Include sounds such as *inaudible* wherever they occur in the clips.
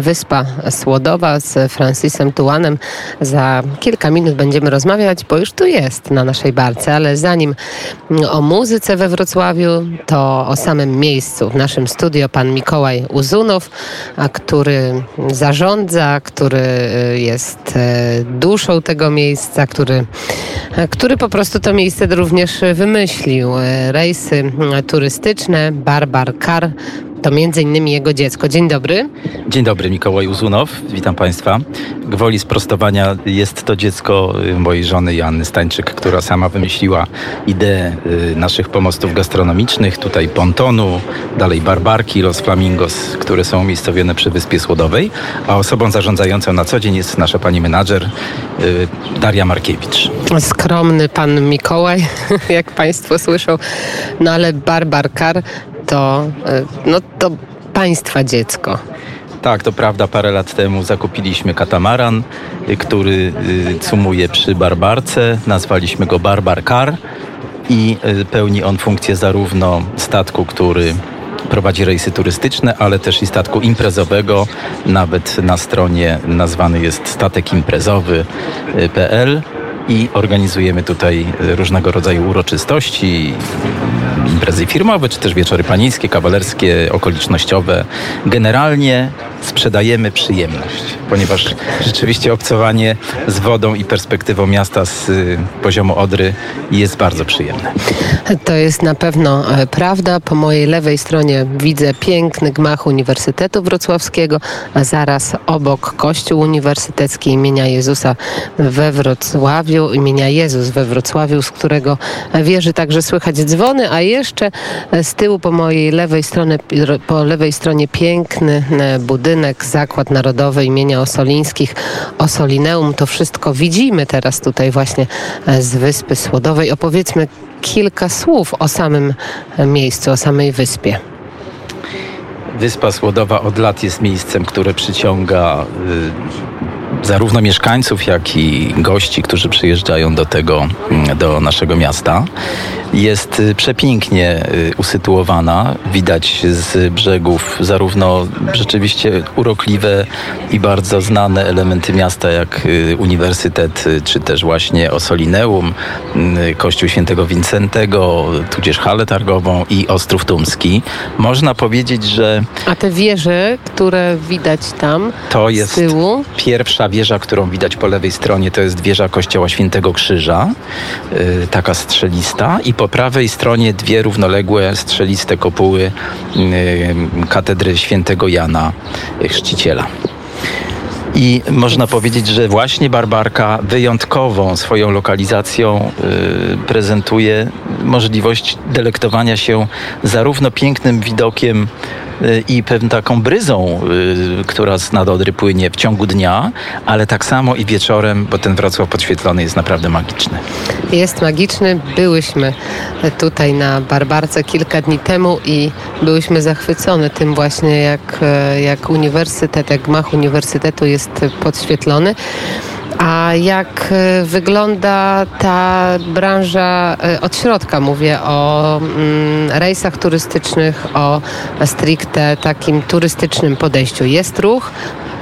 Wyspa Słodowa z Francisem Tułanem. Za kilka minut będziemy rozmawiać, bo już tu jest na naszej barce, ale zanim o muzyce we Wrocławiu, to o samym miejscu. W naszym studio pan Mikołaj Uzunow, który zarządza, który y, jest y, duszą tego miejsca, który, który po prostu to miejsce również wymyślił. Y, rejsy turystyczne, Barbar Car, to między innymi jego dziecko. Dzień dobry. Dzień dobry, Mikołaj Uzunow. Witam Państwa. Gwoli sprostowania jest to dziecko y, mojej żony Joanny Stańczyk, która sama wymyśliła ideę y, naszych pomostów gastronomicznych. Tutaj pontonu, dalej barbarki, Los Flamingos, które są umiejscowione przy Wyspie Słodowej. A osobą zarządzającą na co dzień jest nasza pani menadżer y, Daria Markiewicz. Skromny pan Mikołaj, *laughs* jak Państwo słyszą. No ale Barbarkar to, no, to państwa dziecko. Tak, to prawda. Parę lat temu zakupiliśmy katamaran, y, który y, cumuje przy Barbarce. Nazwaliśmy go Barbar Car i y, pełni on funkcję zarówno statku, który prowadzi rejsy turystyczne, ale też i statku imprezowego. Nawet na stronie nazwany jest statek imprezowy.pl i organizujemy tutaj różnego rodzaju uroczystości, imprezy firmowe, czy też wieczory panieńskie, kawalerskie, okolicznościowe. Generalnie sprzedajemy przyjemność, ponieważ rzeczywiście obcowanie z wodą i perspektywą miasta z y, poziomu Odry jest bardzo przyjemne. To jest na pewno e, prawda. Po mojej lewej stronie widzę piękny gmach Uniwersytetu Wrocławskiego, a zaraz obok Kościół Uniwersytecki imienia Jezusa we Wrocławiu, imienia Jezus we Wrocławiu, z którego wieży także słychać dzwony, a jeszcze z tyłu po mojej lewej stronie, po lewej stronie piękny e, budynek, Zakład Narodowy imienia Osolińskich, Osolineum. To wszystko widzimy teraz tutaj właśnie e, z Wyspy Słodowej. Opowiedzmy kilka słów o samym e, miejscu, o samej wyspie. Wyspa Słodowa od lat jest miejscem, które przyciąga y, zarówno mieszkańców, jak i gości, którzy przyjeżdżają do tego, mm, do naszego miasta jest y, przepięknie y, usytuowana. Widać z brzegów zarówno rzeczywiście urokliwe i bardzo znane elementy miasta, jak y, Uniwersytet, czy też właśnie Osolineum, Kościół Świętego Wincentego, tudzież halę targową i Ostrów Tumski. Można powiedzieć, że... A te wieże, które widać tam to jest tyłu? pierwsza wieża, którą widać po lewej stronie, to jest wieża Kościoła Świętego Krzyża, taka strzelista i po prawej stronie dwie równoległe strzeliste kopuły katedry świętego Jana Chrzciciela. I można powiedzieć, że właśnie Barbarka wyjątkową swoją lokalizacją y, prezentuje możliwość delektowania się zarówno pięknym widokiem y, i pewną taką bryzą, y, która z Nadodry płynie w ciągu dnia, ale tak samo i wieczorem, bo ten Wrocław podświetlony jest naprawdę magiczny. Jest magiczny. Byłyśmy tutaj na Barbarce kilka dni temu i byłyśmy zachwycone tym właśnie, jak, jak uniwersytet, jak gmach uniwersytetu jest podświetlony. A jak e, wygląda ta branża e, od środka? Mówię o mm, rejsach turystycznych, o stricte takim turystycznym podejściu. Jest ruch?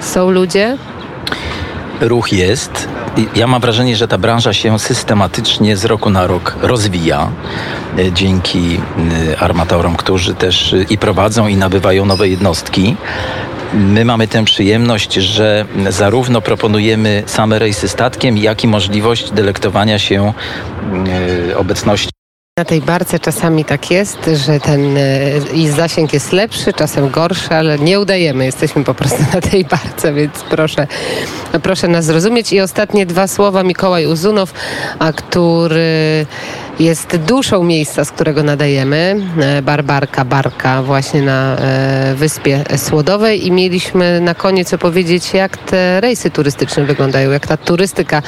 Są ludzie? Ruch jest. Ja mam wrażenie, że ta branża się systematycznie z roku na rok rozwija e, dzięki armatorom, którzy też i prowadzą i nabywają nowe jednostki. My mamy tę przyjemność, że zarówno proponujemy same rejsy statkiem, jak i możliwość delektowania się e, obecności na tej barce czasami tak jest, że ten e, i zasięg jest lepszy, czasem gorszy, ale nie udajemy. Jesteśmy po prostu na tej barce, więc proszę, proszę nas zrozumieć. I ostatnie dwa słowa Mikołaj Uzunow, a który jest duszą miejsca, z którego nadajemy, e, Barbarka Barka właśnie na e, Wyspie Słodowej i mieliśmy na koniec opowiedzieć, jak te rejsy turystyczne wyglądają, jak ta turystyka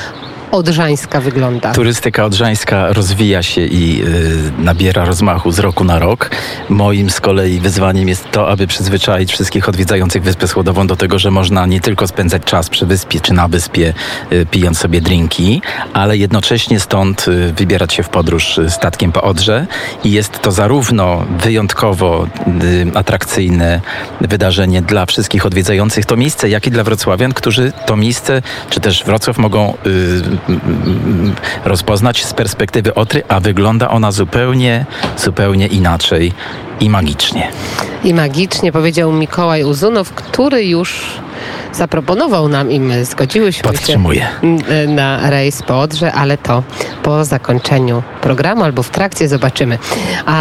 odrzańska wygląda? Turystyka odrzańska rozwija się i y, nabiera rozmachu z roku na rok. Moim z kolei wyzwaniem jest to, aby przyzwyczaić wszystkich odwiedzających Wyspę Słodową do tego, że można nie tylko spędzać czas przy wyspie czy na wyspie, y, pijąc sobie drinki, ale jednocześnie stąd y, wybierać się w podróż y, statkiem po Odrze. I jest to zarówno wyjątkowo y, atrakcyjne wydarzenie dla wszystkich odwiedzających to miejsce, jak i dla wrocławian, którzy to miejsce, czy też Wrocław mogą y, rozpoznać z perspektywy Otry, a wygląda ona zupełnie, zupełnie inaczej i magicznie. I magicznie powiedział Mikołaj Uzunow, który już zaproponował nam i my zgodziłyśmy się Podtrzymuję. mm, na rejs po Odrze, ale to po zakończeniu programu albo w trakcie zobaczymy. A